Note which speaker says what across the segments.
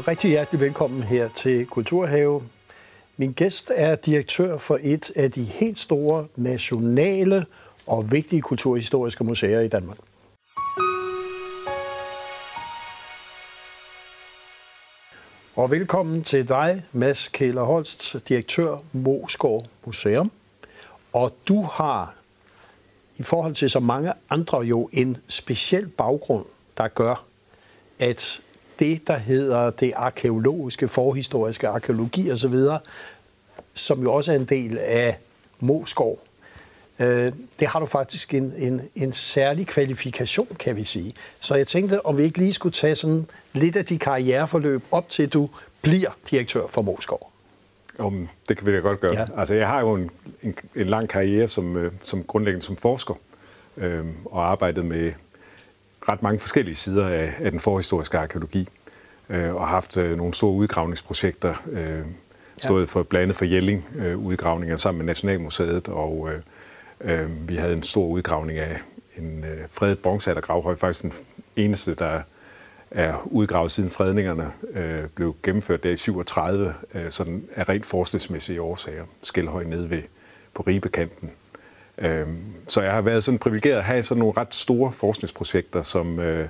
Speaker 1: og rigtig hjertelig velkommen her til Kulturhave. Min gæst er direktør for et af de helt store nationale og vigtige kulturhistoriske museer i Danmark. Og velkommen til dig, Mads Kæler Holst, direktør Moskov Museum. Og du har i forhold til så mange andre jo en speciel baggrund, der gør, at det, der hedder det arkeologiske, forhistoriske arkeologi osv., som jo også er en del af Moskov, øh, det har du faktisk en, en, en særlig kvalifikation, kan vi sige. Så jeg tænkte, om vi ikke lige skulle tage sådan lidt af de karriereforløb op til, du bliver direktør for Moskov.
Speaker 2: Om, det kan vi da godt gøre. Ja. Altså, jeg har jo en, en, en lang karriere som, øh, som grundlæggende som forsker, øh, og arbejdet med ret mange forskellige sider af, af den forhistoriske arkeologi, øh, og haft øh, nogle store udgravningsprojekter, øh, stået ja. for blandt andet for Jelling øh, udgravninger sammen med Nationalmuseet, og øh, øh, vi havde en stor udgravning af en øh, fredet bronzealdergravhøj, faktisk den eneste, der er udgravet siden fredningerne øh, blev gennemført der i 37, øh, sådan af rent forskningsmæssige årsager. Skældhøj nede ved, på Ribekanten. Øh, så jeg har været sådan privilegeret at have sådan nogle ret store forskningsprojekter, som, øh,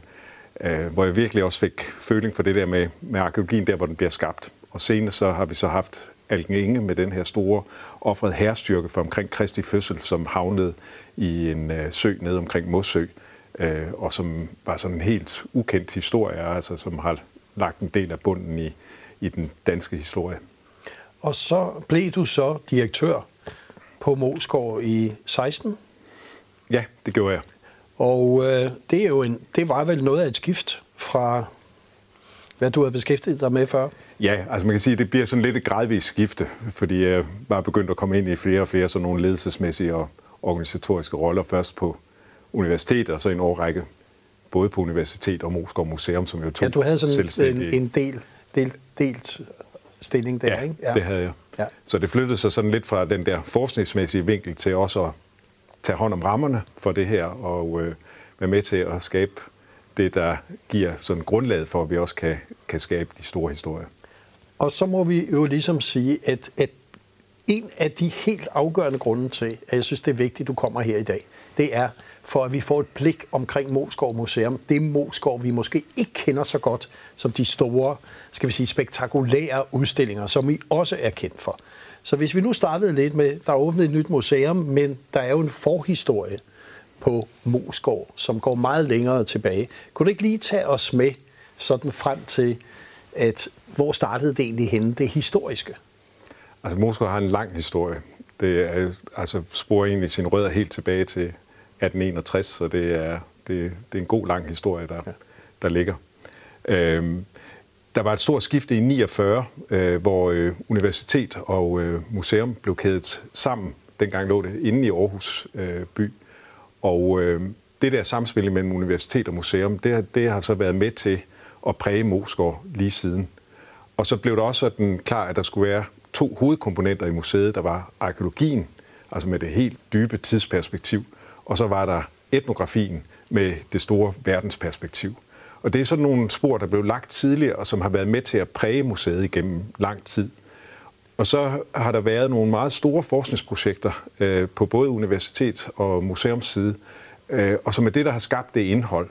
Speaker 2: øh, hvor jeg virkelig også fik føling for det der med, med arkeologien, der hvor den bliver skabt. Og senere så har vi så haft Alken Inge med den her store offrede herrestyrke for omkring Kristi fødsel, som havnede i en øh, sø nede omkring Mossø, og som var sådan en helt ukendt historie, altså som har lagt en del af bunden i, i den danske historie.
Speaker 1: Og så blev du så direktør på Moskov i 16?
Speaker 2: Ja, det gjorde jeg.
Speaker 1: Og øh, det, er jo en, det var vel noget af et skift fra, hvad du havde beskæftiget dig med før?
Speaker 2: Ja, altså man kan sige, at det bliver sådan lidt et gradvist skifte, fordi jeg var begyndt at komme ind i flere og flere sådan nogle ledelsesmæssige og organisatoriske roller, først på universitet og så en årrække både på universitet og Moskov Museum, som jo tog
Speaker 1: Ja, du havde sådan en, en del, del, delt stilling der,
Speaker 2: ja,
Speaker 1: ikke?
Speaker 2: Ja, det havde jeg. Ja. Så det flyttede sig sådan lidt fra den der forskningsmæssige vinkel til også at tage hånd om rammerne for det her og øh, være med til at skabe det, der giver sådan grundlaget for, at vi også kan, kan skabe de store historier.
Speaker 1: Og så må vi jo ligesom sige, at, at en af de helt afgørende grunde til, at jeg synes, det er vigtigt, at du kommer her i dag, det er, for at vi får et blik omkring Moskov Museum. Det Moskov, vi måske ikke kender så godt som de store, skal vi sige, spektakulære udstillinger, som vi også er kendt for. Så hvis vi nu startede lidt med, der er åbnet et nyt museum, men der er jo en forhistorie på Moskov, som går meget længere tilbage. Kunne du ikke lige tage os med sådan frem til, at hvor startede det egentlig henne, det historiske?
Speaker 2: Altså Moskov har en lang historie. Det er, altså sporer egentlig sin rødder helt tilbage til 1861, så det er, det, det er en god lang historie, der, ja. der ligger. Øhm, der var et stort skifte i 49, øh, hvor øh, universitet og øh, museum blev kædet sammen. Dengang lå det inde i Aarhus øh, by. Og øh, det der samspil mellem universitet og museum, det, det har så været med til at præge Moskov lige siden. Og så blev der også sådan klar, at der skulle være to hovedkomponenter i museet. Der var arkeologien, altså med det helt dybe tidsperspektiv, og så var der etnografien med det store verdensperspektiv. Og det er sådan nogle spor, der blev lagt tidligere, og som har været med til at præge museet igennem lang tid. Og så har der været nogle meget store forskningsprojekter øh, på både universitet og museumsside, øh, og som er det, der har skabt det indhold.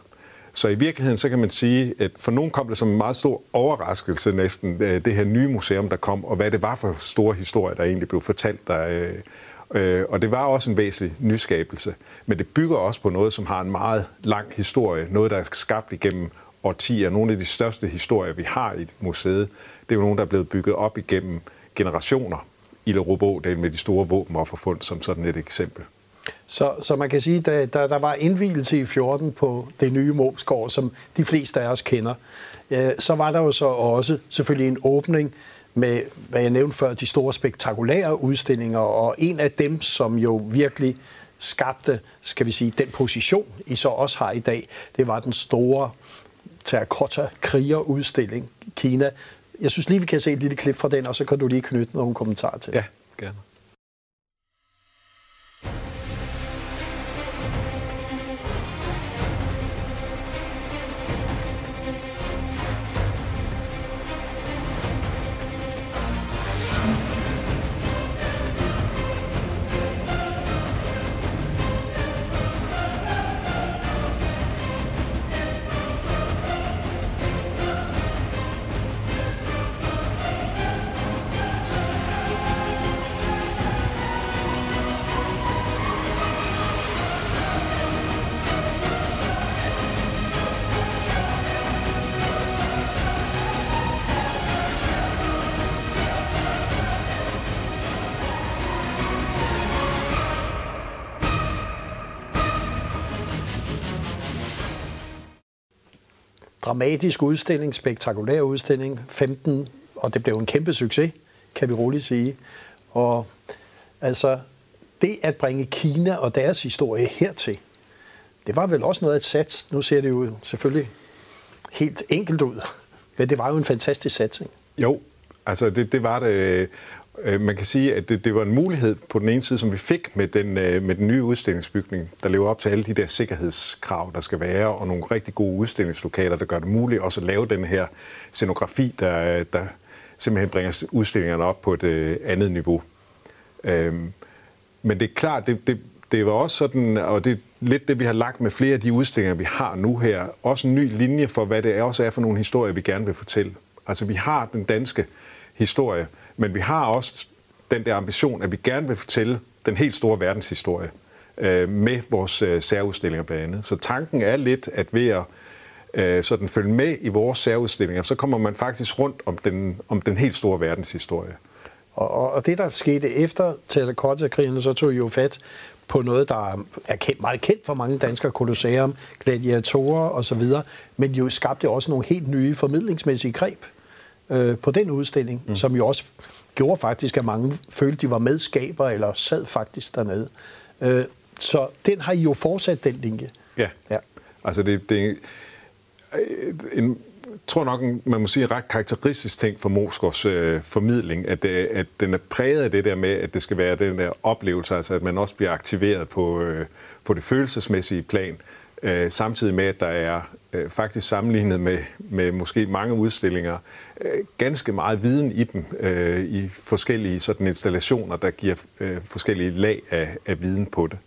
Speaker 2: Så i virkeligheden, så kan man sige, at for nogen kom det som en meget stor overraskelse næsten, øh, det her nye museum, der kom, og hvad det var for store historier, der egentlig blev fortalt der. Øh, Øh, og det var også en væsentlig nyskabelse. Men det bygger også på noget, som har en meget lang historie, noget, der er skabt igennem årtier. Nogle af de største historier, vi har i museet, det er jo nogle, der er blevet bygget op igennem generationer. I det med de store våbenofferfund som sådan et eksempel.
Speaker 1: Så, så man kan sige, at der, der, der var indvielse i 14 på det nye Måbsgård, som de fleste af os kender. Øh, så var der jo så også selvfølgelig en åbning med, hvad jeg nævnte før, de store spektakulære udstillinger, og en af dem, som jo virkelig skabte, skal vi sige, den position, I så også har i dag, det var den store terracotta-krigerudstilling udstilling Kina. Jeg synes lige, vi kan se et lille klip fra den, og så kan du lige knytte nogle kommentarer til.
Speaker 2: Ja, gerne.
Speaker 1: Dramatisk udstilling, spektakulær udstilling, 15, og det blev en kæmpe succes, kan vi roligt sige. Og altså, det at bringe Kina og deres historie hertil, det var vel også noget at sats. Nu ser det jo selvfølgelig helt enkelt ud, men det var jo en fantastisk satsning.
Speaker 2: Jo, altså det, det var det. Øh, Øh, man kan sige, at det, det var en mulighed på den ene side, som vi fik med den, øh, med den nye udstillingsbygning, der lever op til alle de der sikkerhedskrav, der skal være, og nogle rigtig gode udstillingslokaler, der gør det muligt også at lave den her scenografi, der, der simpelthen bringer udstillingerne op på et øh, andet niveau. Øhm, men det er klart, det, det, det var også sådan, og det er lidt det, vi har lagt med flere af de udstillinger, vi har nu her, også en ny linje for, hvad det også er for nogle historier, vi gerne vil fortælle. Altså, vi har den danske historie, men vi har også den der ambition, at vi gerne vil fortælle den helt store verdenshistorie øh, med vores øh, særudstillinger blandt andet. Så tanken er lidt, at ved at øh, sådan følge med i vores særudstillinger, så kommer man faktisk rundt om den, om den helt store verdenshistorie.
Speaker 1: Og, og det, der skete efter Telekortia-krigen, så tog I jo fat på noget, der er kendt, meget kendt for mange danskere, Colosseum, gladiatorer osv., men jo skabte også nogle helt nye formidlingsmæssige greb øh, på den udstilling, mm. som jo også gjorde faktisk, at mange følte, de var medskaber eller sad faktisk dernede. Øh, så den har I jo fortsat, den linje.
Speaker 2: Ja, ja. altså det, det en, tror nok, man må sige en ret karakteristisk ting for Moskos øh, formidling, at, det, at den er præget af det der med, at det skal være den der oplevelse, altså at man også bliver aktiveret på, øh, på det følelsesmæssige plan, øh, samtidig med, at der er øh, faktisk sammenlignet med, med måske mange udstillinger, øh, ganske meget viden i dem, øh, i forskellige sådan installationer, der giver øh, forskellige lag af, af viden på det.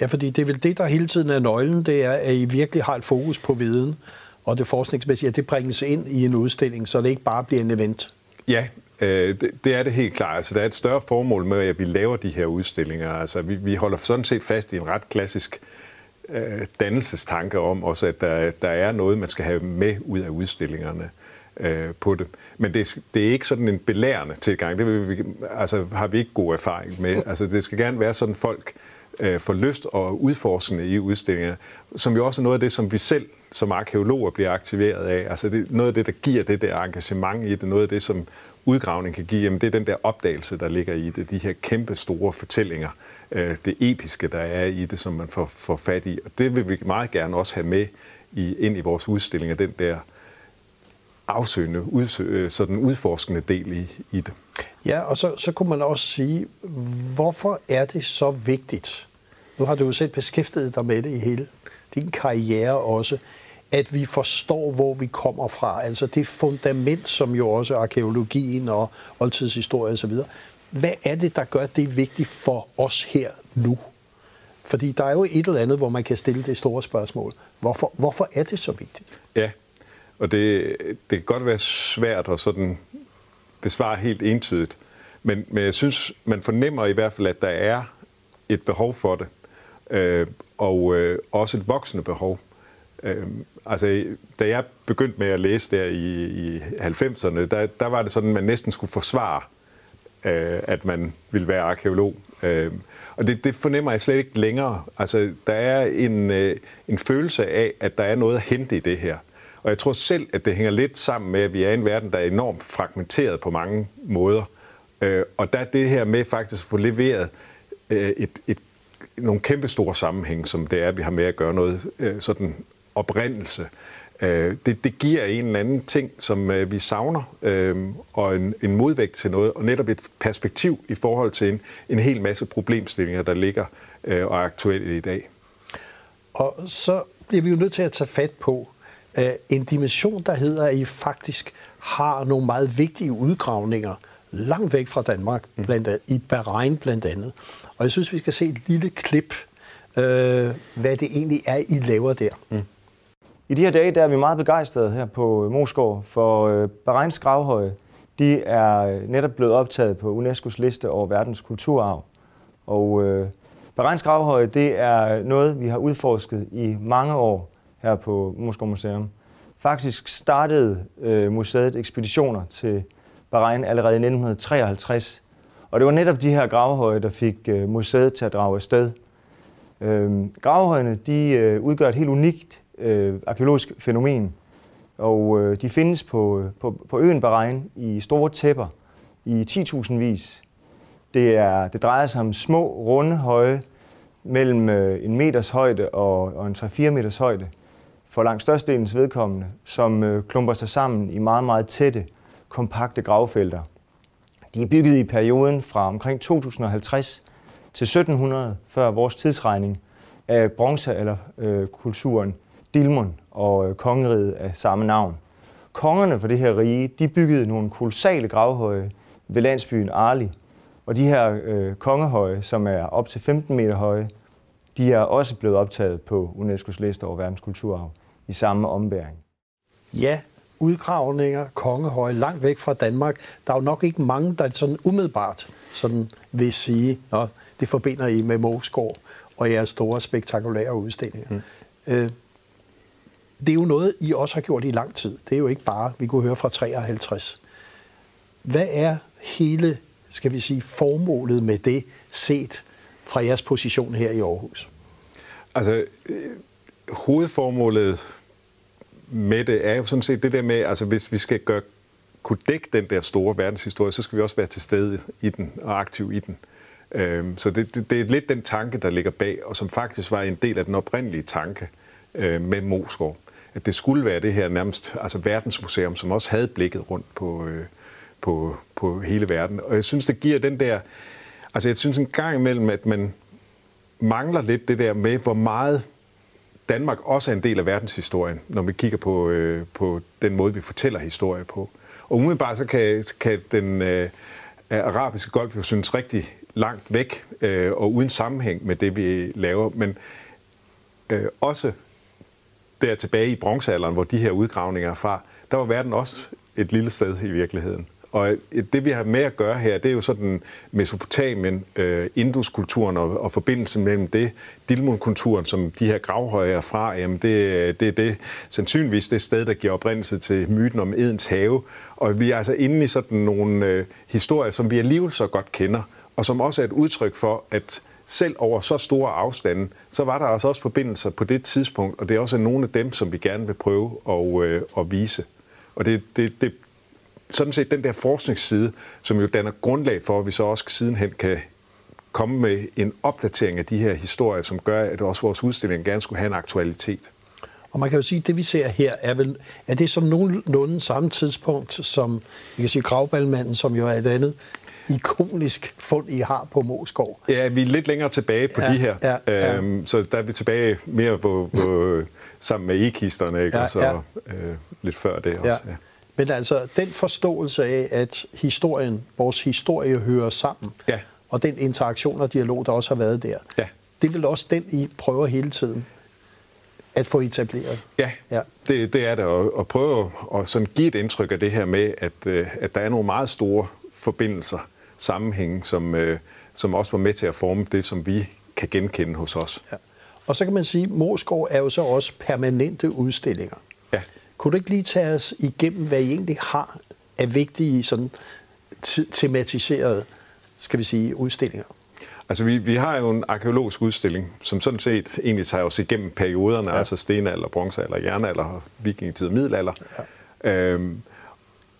Speaker 1: Ja, fordi det er vel det, der hele tiden er nøglen, det er, at I virkelig har et fokus på viden, og det forskningsmæssige, at det bringes ind i en udstilling, så det ikke bare bliver en event.
Speaker 2: Ja, øh, det, det er det helt klart. Altså, der er et større formål med, at vi laver de her udstillinger. Altså, vi, vi holder sådan set fast i en ret klassisk øh, Øh, dannelsestanke om også, at der, der er noget, man skal have med ud af udstillingerne øh, på det. Men det, det er ikke sådan en belærende tilgang. Det vil vi, altså, har vi ikke god erfaring med. Altså, det skal gerne være sådan, folk øh, får lyst og udforskende i udstillinger, som jo også er noget af det, som vi selv som arkeologer bliver aktiveret af. Altså det, noget af det, der giver det der engagement i det, noget af det, som udgravning kan give, jamen det er den der opdagelse, der ligger i det, de her kæmpe store fortællinger, øh, det episke, der er i det, som man får, får fat i. Og det vil vi meget gerne også have med i, ind i vores udstillinger, den der afsøgende, udsø, øh, sådan udforskende del i, i det.
Speaker 1: Ja, og så, så kunne man også sige, hvorfor er det så vigtigt? Nu har du jo selv beskæftiget dig med det i hele din karriere også, at vi forstår, hvor vi kommer fra. Altså det fundament, som jo også arkeologien og oldtidshistorie osv. Hvad er det, der gør det vigtigt for os her nu? Fordi der er jo et eller andet, hvor man kan stille det store spørgsmål. Hvorfor, hvorfor er det så vigtigt?
Speaker 2: Ja, og det, det kan godt være svært at sådan besvare helt entydigt. Men, men jeg synes, man fornemmer i hvert fald, at der er et behov for det. Øh, og øh, også et voksende behov. Øh, altså, da jeg begyndte med at læse der i, i 90'erne, der, der var det sådan, at man næsten skulle forsvare, øh, at man vil være arkeolog. Øh, og det, det fornemmer jeg slet ikke længere. Altså, der er en, øh, en følelse af, at der er noget at hente i det her. Og jeg tror selv, at det hænger lidt sammen med, at vi er i en verden, der er enormt fragmenteret på mange måder. Øh, og der er det her med faktisk at få leveret øh, et, et nogle kæmpe store sammenhæng, som det er, at vi har med at gøre noget øh, sådan oprindelse. Øh, det, det giver en eller anden ting, som øh, vi savner, øh, og en, en modvægt til noget, og netop et perspektiv i forhold til en, en hel masse problemstillinger, der ligger øh, og er aktuelle i dag.
Speaker 1: Og så bliver vi jo nødt til at tage fat på øh, en dimension, der hedder, at I faktisk har nogle meget vigtige udgravninger, langt væk fra Danmark, mm. blandt andet, i Bahrain blandt andet. Og jeg synes, vi skal se et lille klip, øh, hvad det egentlig er, I laver der. Mm.
Speaker 3: I de her dage der er vi meget begejstrede her på øh, Moskov, for øh, Bahrains gravhøje de er øh, netop blevet optaget på UNESCO's liste over verdens kulturarv. Og øh, Bahrains gravhøje det er noget, vi har udforsket i mange år her på Moskov Museum. Faktisk startede øh, museet ekspeditioner til Bahrein allerede i 1953. Og det var netop de her gravhøje, der fik øh, museet til at drage afsted. Øh, gravhøjene de, øh, udgør et helt unikt øh, arkeologisk fænomen. Og øh, de findes på, på, på øen Bahrain i store tæpper i 10.000 vis. Det, er, det drejer sig om små, runde høje mellem øh, en meters højde og, og en 3-4 meters højde for langt størstedelens vedkommende, som øh, klumper sig sammen i meget, meget tætte, kompakte gravfelter. De er bygget i perioden fra omkring 2050 til 1700 før vores tidsregning af bronze- eller øh, kulturen Dilmun og øh, kongeriget af samme navn. Kongerne for det her rige, de byggede nogle kolossale gravhøje ved landsbyen Arli. Og de her øh, kongehøje, som er op til 15 meter høje, de er også blevet optaget på UNESCO's liste over verdenskulturarv i samme ombæring.
Speaker 1: Ja, udgravninger, kongehøje, langt væk fra Danmark. Der er jo nok ikke mange, der sådan umiddelbart sådan vil sige, at det forbinder I med Moskov og jeres store, spektakulære udstillinger. Mm. Øh, det er jo noget, I også har gjort i lang tid. Det er jo ikke bare, vi kunne høre fra 53. Hvad er hele, skal vi sige, formålet med det, set fra jeres position her i Aarhus?
Speaker 2: Altså, øh, hovedformålet med det er jo sådan set det der med, altså hvis vi skal gøre, kunne dække den der store verdenshistorie, så skal vi også være til stede i den og aktiv i den. Øhm, så det, det, det er lidt den tanke, der ligger bag, og som faktisk var en del af den oprindelige tanke øh, med Moskov. At det skulle være det her nærmest altså verdensmuseum, som også havde blikket rundt på, øh, på, på hele verden. Og jeg synes, det giver den der... Altså jeg synes en gang imellem, at man mangler lidt det der med, hvor meget Danmark også er en del af verdenshistorien, når vi kigger på, øh, på den måde, vi fortæller historie på. Og umiddelbart så kan, kan den øh, arabiske golf jo synes rigtig langt væk øh, og uden sammenhæng med det, vi laver. Men øh, også der tilbage i bronzealderen, hvor de her udgravninger er fra, der var verden også et lille sted i virkeligheden. Og det, vi har med at gøre her, det er jo sådan Mesopotamien, øh, Induskulturen og, og forbindelsen mellem det, Dilmun-kulturen, som de her gravhøje er fra, jamen det, det er det sandsynligvis det sted, der giver oprindelse til myten om Edens have. Og vi er altså inde i sådan nogle øh, historier, som vi alligevel så godt kender, og som også er et udtryk for, at selv over så store afstande, så var der altså også forbindelser på det tidspunkt, og det er også nogle af dem, som vi gerne vil prøve at, øh, at vise. Og det, det, det, sådan set den der forskningsside, som jo danner grundlag for, at vi så også sidenhen kan komme med en opdatering af de her historier, som gør, at også vores udstilling gerne skulle have en aktualitet.
Speaker 1: Og man kan jo sige, at det vi ser her, er, vel, er det som nogenlunde samme tidspunkt som, vi kan sige, Gravballmanden, som jo er et andet ikonisk fund, I har på Moskov.
Speaker 2: Ja, vi er lidt længere tilbage på
Speaker 1: ja,
Speaker 2: de her.
Speaker 1: Ja, ja.
Speaker 2: Øhm, så der er vi tilbage mere på, på sammen med e-kisterne, ikke? Ja, og så ja. øh, lidt før det også. Ja. Ja.
Speaker 1: Men altså, den forståelse af, at historien, vores historie hører sammen, ja. og den interaktion og dialog, der også har været der, ja. det vil også den, I prøver hele tiden at få etableret.
Speaker 2: Ja, ja. Det, det er det, og, og prøve at sådan give et indtryk af det her med, at, øh, at der er nogle meget store forbindelser, sammenhænge, som, øh, som også var med til at forme det, som vi kan genkende hos os. Ja.
Speaker 1: Og så kan man sige, at Moskov er jo så også permanente udstillinger. Ja. Kunne du ikke lige tage os igennem, hvad I egentlig har af vigtige sådan, tematiserede skal vi sige, udstillinger?
Speaker 2: Altså, vi, vi har jo en arkeologisk udstilling, som sådan set egentlig tager os igennem perioderne, ja. altså stenalder, bronzealder, jernalder, vikingetid og middelalder. Ja. Øhm,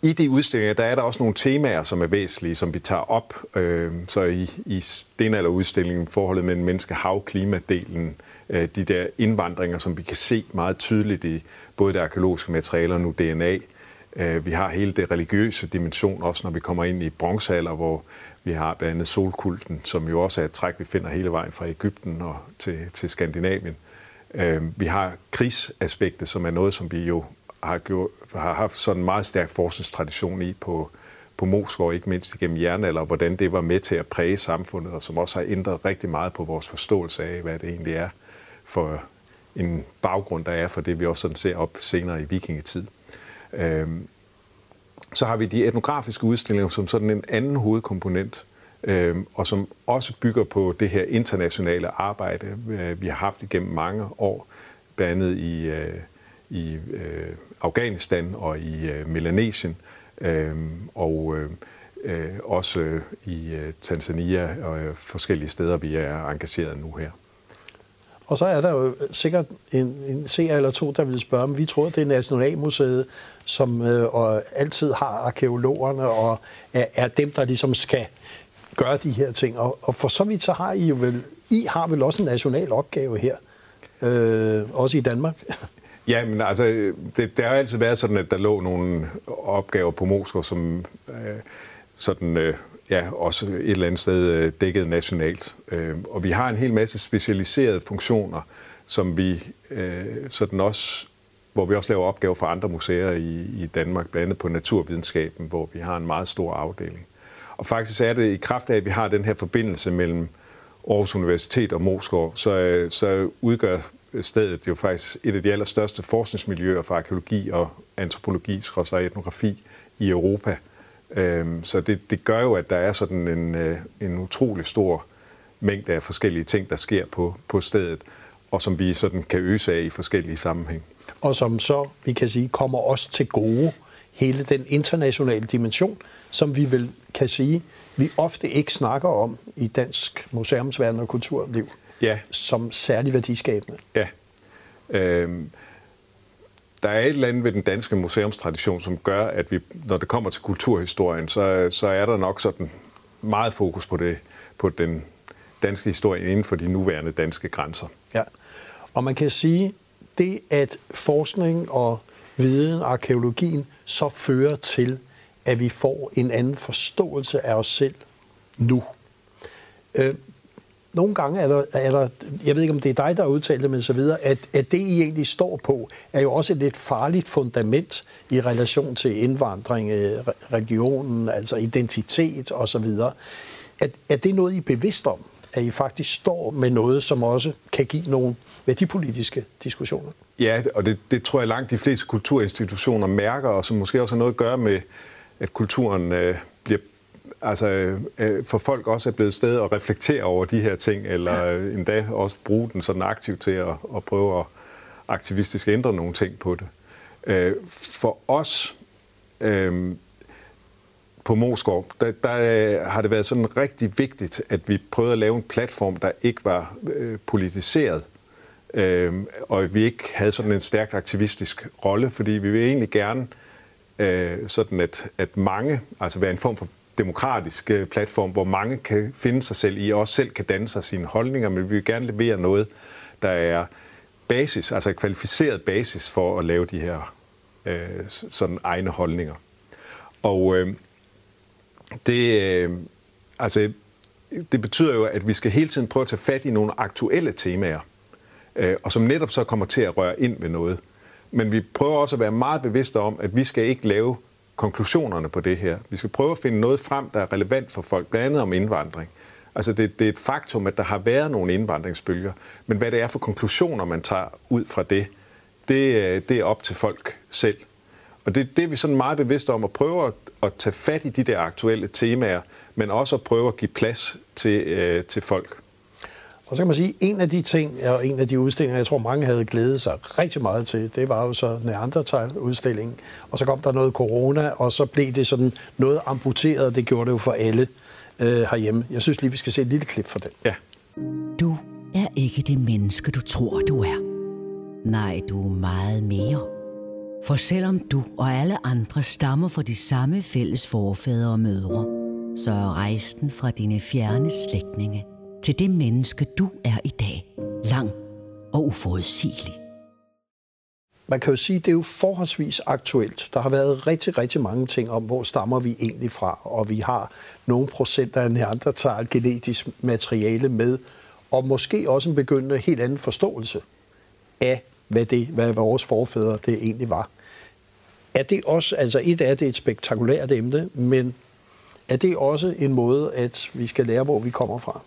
Speaker 2: i de udstillinger, der er der også nogle temaer, som er væsentlige, som vi tager op. Øhm, så i, i stenalderudstillingen, forholdet mellem menneske, hav, klimadelen, øh, de der indvandringer, som vi kan se meget tydeligt i både det arkeologiske materiale og nu DNA. Øh, vi har hele det religiøse dimension, også når vi kommer ind i bronzealder, hvor vi har blandt andet solkulten, som jo også er et træk, vi finder hele vejen fra Ægypten og til, til Skandinavien. Øh, vi har krigsaspektet, som er noget, som vi jo har, gjort, har haft sådan en meget stærk forskningstradition i på, på Moskov, ikke mindst igennem jernalder, hvordan det var med til at præge samfundet, og som også har ændret rigtig meget på vores forståelse af, hvad det egentlig er for en baggrund, der er for det, vi også sådan ser op senere i vikingetid. Øhm, så har vi de etnografiske udstillinger som sådan en anden hovedkomponent, øhm, og som også bygger på det her internationale arbejde, øh, vi har haft igennem mange år, blandt andet i, øh, i øh, Afghanistan og i øh, Melanesien, øhm, øh, og øh, også øh, i øh, Tanzania og øh, forskellige steder, vi er engageret nu her.
Speaker 1: Og så er der jo øh, sikkert en, en seer eller to, der vil spørge, om vi tror, det er Nationalmuseet, som øh, og altid har arkeologerne og er, er dem, der ligesom skal gøre de her ting. Og, og for så vidt så har I jo vel, I har vel også en national opgave her, øh, også i Danmark.
Speaker 2: Ja, men altså, det, det har altid været sådan, at der lå nogle opgaver på Moskva, som øh, sådan, øh, ja, også et eller andet sted øh, dækket nationalt. Øh, og vi har en hel masse specialiserede funktioner, som vi øh, sådan også hvor vi også laver opgaver for andre museer i, i Danmark, blandt andet på naturvidenskaben, hvor vi har en meget stor afdeling. Og faktisk er det i kraft af, at vi har den her forbindelse mellem Aarhus Universitet og Moskov, så, øh, så udgør stedet jo faktisk et af de allerstørste forskningsmiljøer for arkeologi og antropologi, og etnografi i Europa. Øhm, så det, det gør jo, at der er sådan en, øh, en utrolig stor mængde af forskellige ting, der sker på, på stedet, og som vi sådan kan øse af i forskellige sammenhæng.
Speaker 1: Og som så, vi kan sige, kommer os til gode hele den internationale dimension, som vi vel kan sige, vi ofte ikke snakker om i dansk museumsverden og kulturliv
Speaker 2: ja.
Speaker 1: som særlig værdiskabende.
Speaker 2: Ja. Øhm, der er et eller andet ved den danske museumstradition, som gør, at vi, når det kommer til kulturhistorien, så, så er der nok sådan meget fokus på, det, på den danske historie inden for de nuværende danske grænser.
Speaker 1: Ja, og man kan sige, det at forskning og viden, arkeologien, så fører til, at vi får en anden forståelse af os selv nu. Nogle gange er der, er der, jeg ved ikke om det er dig, der har udtalt det, men så videre, at, at det, I egentlig står på, er jo også et lidt farligt fundament i relation til indvandring, øh, regionen, altså identitet osv. Er, er det noget, I er bevidst om? At I faktisk står med noget, som også kan give nogle værdipolitiske diskussioner?
Speaker 2: Ja, og det, det tror jeg langt de fleste kulturinstitutioner mærker, og som måske også har noget at gøre med, at kulturen øh, bliver altså, øh, for folk også er blevet sted at reflektere over de her ting, eller øh, endda også bruge den sådan aktivt til at, at prøve at aktivistisk ændre nogle ting på det. Øh, for os øh, på Moskov, der, der har det været sådan rigtig vigtigt, at vi prøvede at lave en platform, der ikke var øh, politiseret, øh, og vi ikke havde sådan en stærkt aktivistisk rolle, fordi vi vil egentlig gerne øh, sådan, at, at mange, altså være en form for demokratisk øh, platform, hvor mange kan finde sig selv i, og også selv kan danne sig sine holdninger, men vi vil gerne levere noget, der er basis, altså kvalificeret basis for at lave de her øh, sådan egne holdninger. Og øh, det, øh, altså, det betyder jo, at vi skal hele tiden prøve at tage fat i nogle aktuelle temaer, øh, og som netop så kommer til at røre ind ved noget. Men vi prøver også at være meget bevidste om, at vi skal ikke lave konklusionerne på det her. Vi skal prøve at finde noget frem, der er relevant for folk, blandt andet om indvandring. Altså det, det er et faktum, at der har været nogle indvandringsbølger, men hvad det er for konklusioner, man tager ud fra det, det, øh, det er op til folk selv. Og det, det er vi sådan meget bevidste om at prøve at, at tage fat i de der aktuelle temaer, men også at prøve at give plads til, øh, til folk.
Speaker 1: Og så kan man sige, at en af de ting, og en af de udstillinger, jeg tror mange havde glædet sig rigtig meget til, det var jo så Neandertal-udstillingen. Og så kom der noget corona, og så blev det sådan noget amputeret, det gjorde det jo for alle øh, herhjemme. Jeg synes lige, vi skal se et lille klip fra den.
Speaker 2: Ja.
Speaker 4: Du er ikke det menneske, du tror, du er. Nej, du er meget mere. For selvom du og alle andre stammer fra de samme fælles forfædre og mødre, så er rejsen fra dine fjerne slægtninge – til det menneske, du er i dag, lang og uforudsigelig.
Speaker 1: Man kan jo sige, at det er jo forholdsvis aktuelt. Der har været rigtig, rigtig mange ting om, hvor stammer vi egentlig fra, og vi har nogle procent af neandertal genetisk materiale med, og måske også en begyndende helt anden forståelse af, hvad, det, hvad vores forfædre det egentlig var. Er det også, altså et af det et spektakulært emne, men er det også en måde, at vi skal lære, hvor vi kommer fra?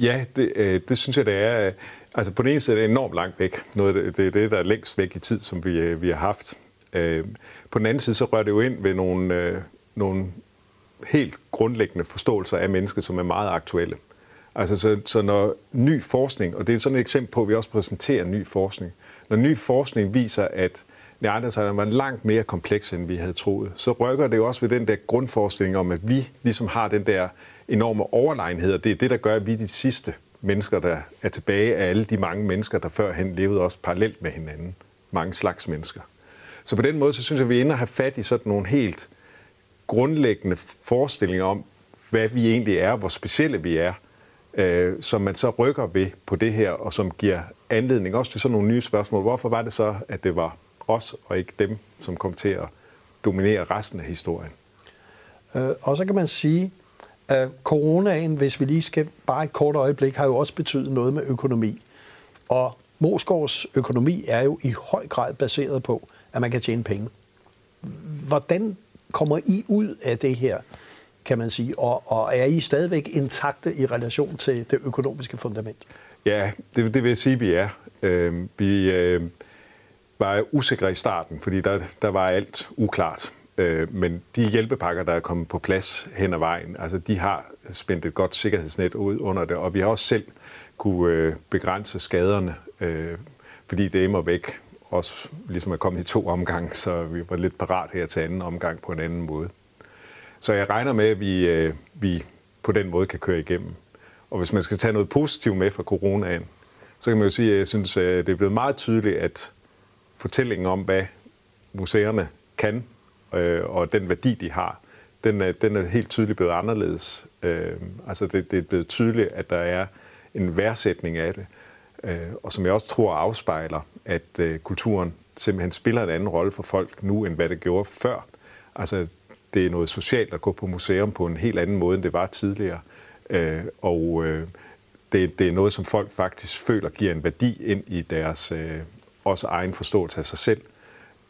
Speaker 2: Ja, det, øh, det synes jeg, det er. Øh, altså på den ene side er det enormt langt væk. Noget, det, det er det, der er længst væk i tid, som vi, øh, vi har haft. Øh, på den anden side, så rører det jo ind ved nogle, øh, nogle helt grundlæggende forståelser af mennesket, som er meget aktuelle. Altså, så, så når ny forskning, og det er sådan et eksempel på, at vi også præsenterer ny forskning, når ny forskning viser, at neandertalerne var langt mere kompleks, end vi havde troet, så rykker det jo også ved den der grundforskning om, at vi ligesom har den der enorme overlegenhed, og det er det, der gør, at vi er de sidste mennesker, der er tilbage af alle de mange mennesker, der førhen levede også parallelt med hinanden. Mange slags mennesker. Så på den måde, så synes jeg, at vi er inde og have fat i sådan nogle helt grundlæggende forestillinger om, hvad vi egentlig er, hvor specielle vi er, øh, som man så rykker ved på det her, og som giver anledning også til sådan nogle nye spørgsmål. Hvorfor var det så, at det var os og ikke dem, som kom til at dominere resten af historien?
Speaker 1: Øh, og så kan man sige, coronaen, hvis vi lige skal bare et kort øjeblik, har jo også betydet noget med økonomi. Og Moskovs økonomi er jo i høj grad baseret på, at man kan tjene penge. Hvordan kommer I ud af det her, kan man sige, og, og er I stadigvæk intakte i relation til det økonomiske fundament?
Speaker 2: Ja, det, det vil jeg sige, at vi er. Øh, vi øh, var usikre i starten, fordi der, der var alt uklart. Øh, men de hjælpepakker, der er kommet på plads hen ad vejen, altså de har spændt et godt sikkerhedsnet ud under det, og vi har også selv kunne øh, begrænse skaderne, øh, fordi det er væk også ligesom er kommet i to omgang, så vi var lidt parat her til anden omgang på en anden måde. Så jeg regner med, at vi, øh, vi på den måde kan køre igennem. Og hvis man skal tage noget positivt med fra coronaen, så kan man jo sige, at jeg synes, at det er blevet meget tydeligt, at fortællingen om, hvad museerne kan, øh, og den værdi, de har, den er, den er helt tydeligt blevet anderledes. Øh, altså det, det er blevet tydeligt, at der er en værdsætning af det, øh, og som jeg også tror afspejler, at øh, kulturen simpelthen spiller en anden rolle for folk nu, end hvad det gjorde før. Altså det er noget socialt at gå på museum på en helt anden måde, end det var tidligere. Øh, og øh, det, det er noget, som folk faktisk føler giver en værdi ind i deres øh, også egen forståelse af sig selv.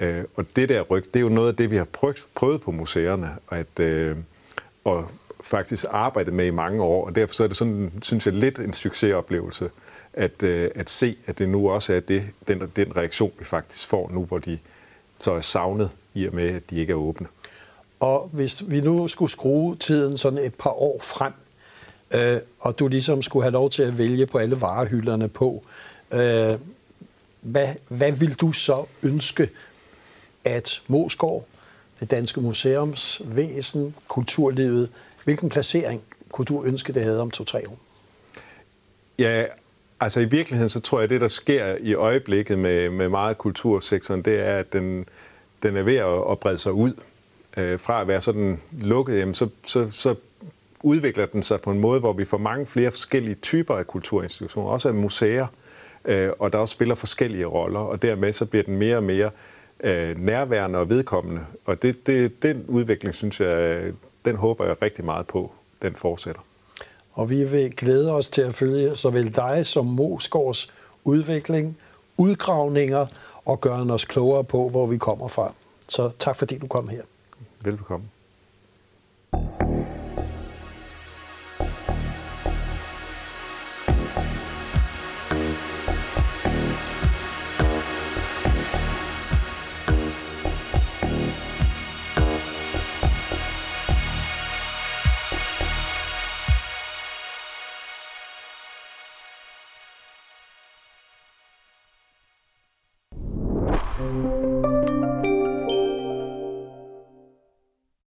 Speaker 2: Øh, og det der ryg, det er jo noget af det, vi har prøvet, prøvet på museerne, at, øh, og faktisk arbejdet med i mange år, og derfor så er det sådan, synes jeg, lidt en succesoplevelse, at, øh, at se, at det nu også er det, den, den reaktion, vi faktisk får nu, hvor de så er savnet i og med, at de ikke er åbne.
Speaker 1: Og hvis vi nu skulle skrue tiden sådan et par år frem, øh, og du ligesom skulle have lov til at vælge på alle varehylderne på, øh, hvad, hvad vil du så ønske, at Moskov, det danske museumsvæsen, kulturlivet, hvilken placering kunne du ønske, det havde om to-tre år?
Speaker 2: Ja, altså i virkeligheden, så tror jeg, at det, der sker i øjeblikket med, med meget kultursektoren, det er, at den, den er ved at, at brede sig ud øh, fra at være sådan lukket, jamen, så, så, så udvikler den sig på en måde, hvor vi får mange flere forskellige typer af kulturinstitutioner, også af museer, øh, og der også spiller forskellige roller, og dermed så bliver den mere og mere øh, nærværende og vedkommende. Og det, det, den udvikling, synes jeg, den håber jeg rigtig meget på, den fortsætter.
Speaker 1: Og vi vil glæde os til at følge såvel dig som Mosgaards udvikling, udgravninger og gøre os klogere på, hvor vi kommer fra. Så tak fordi du kom her.
Speaker 2: Velbekomme.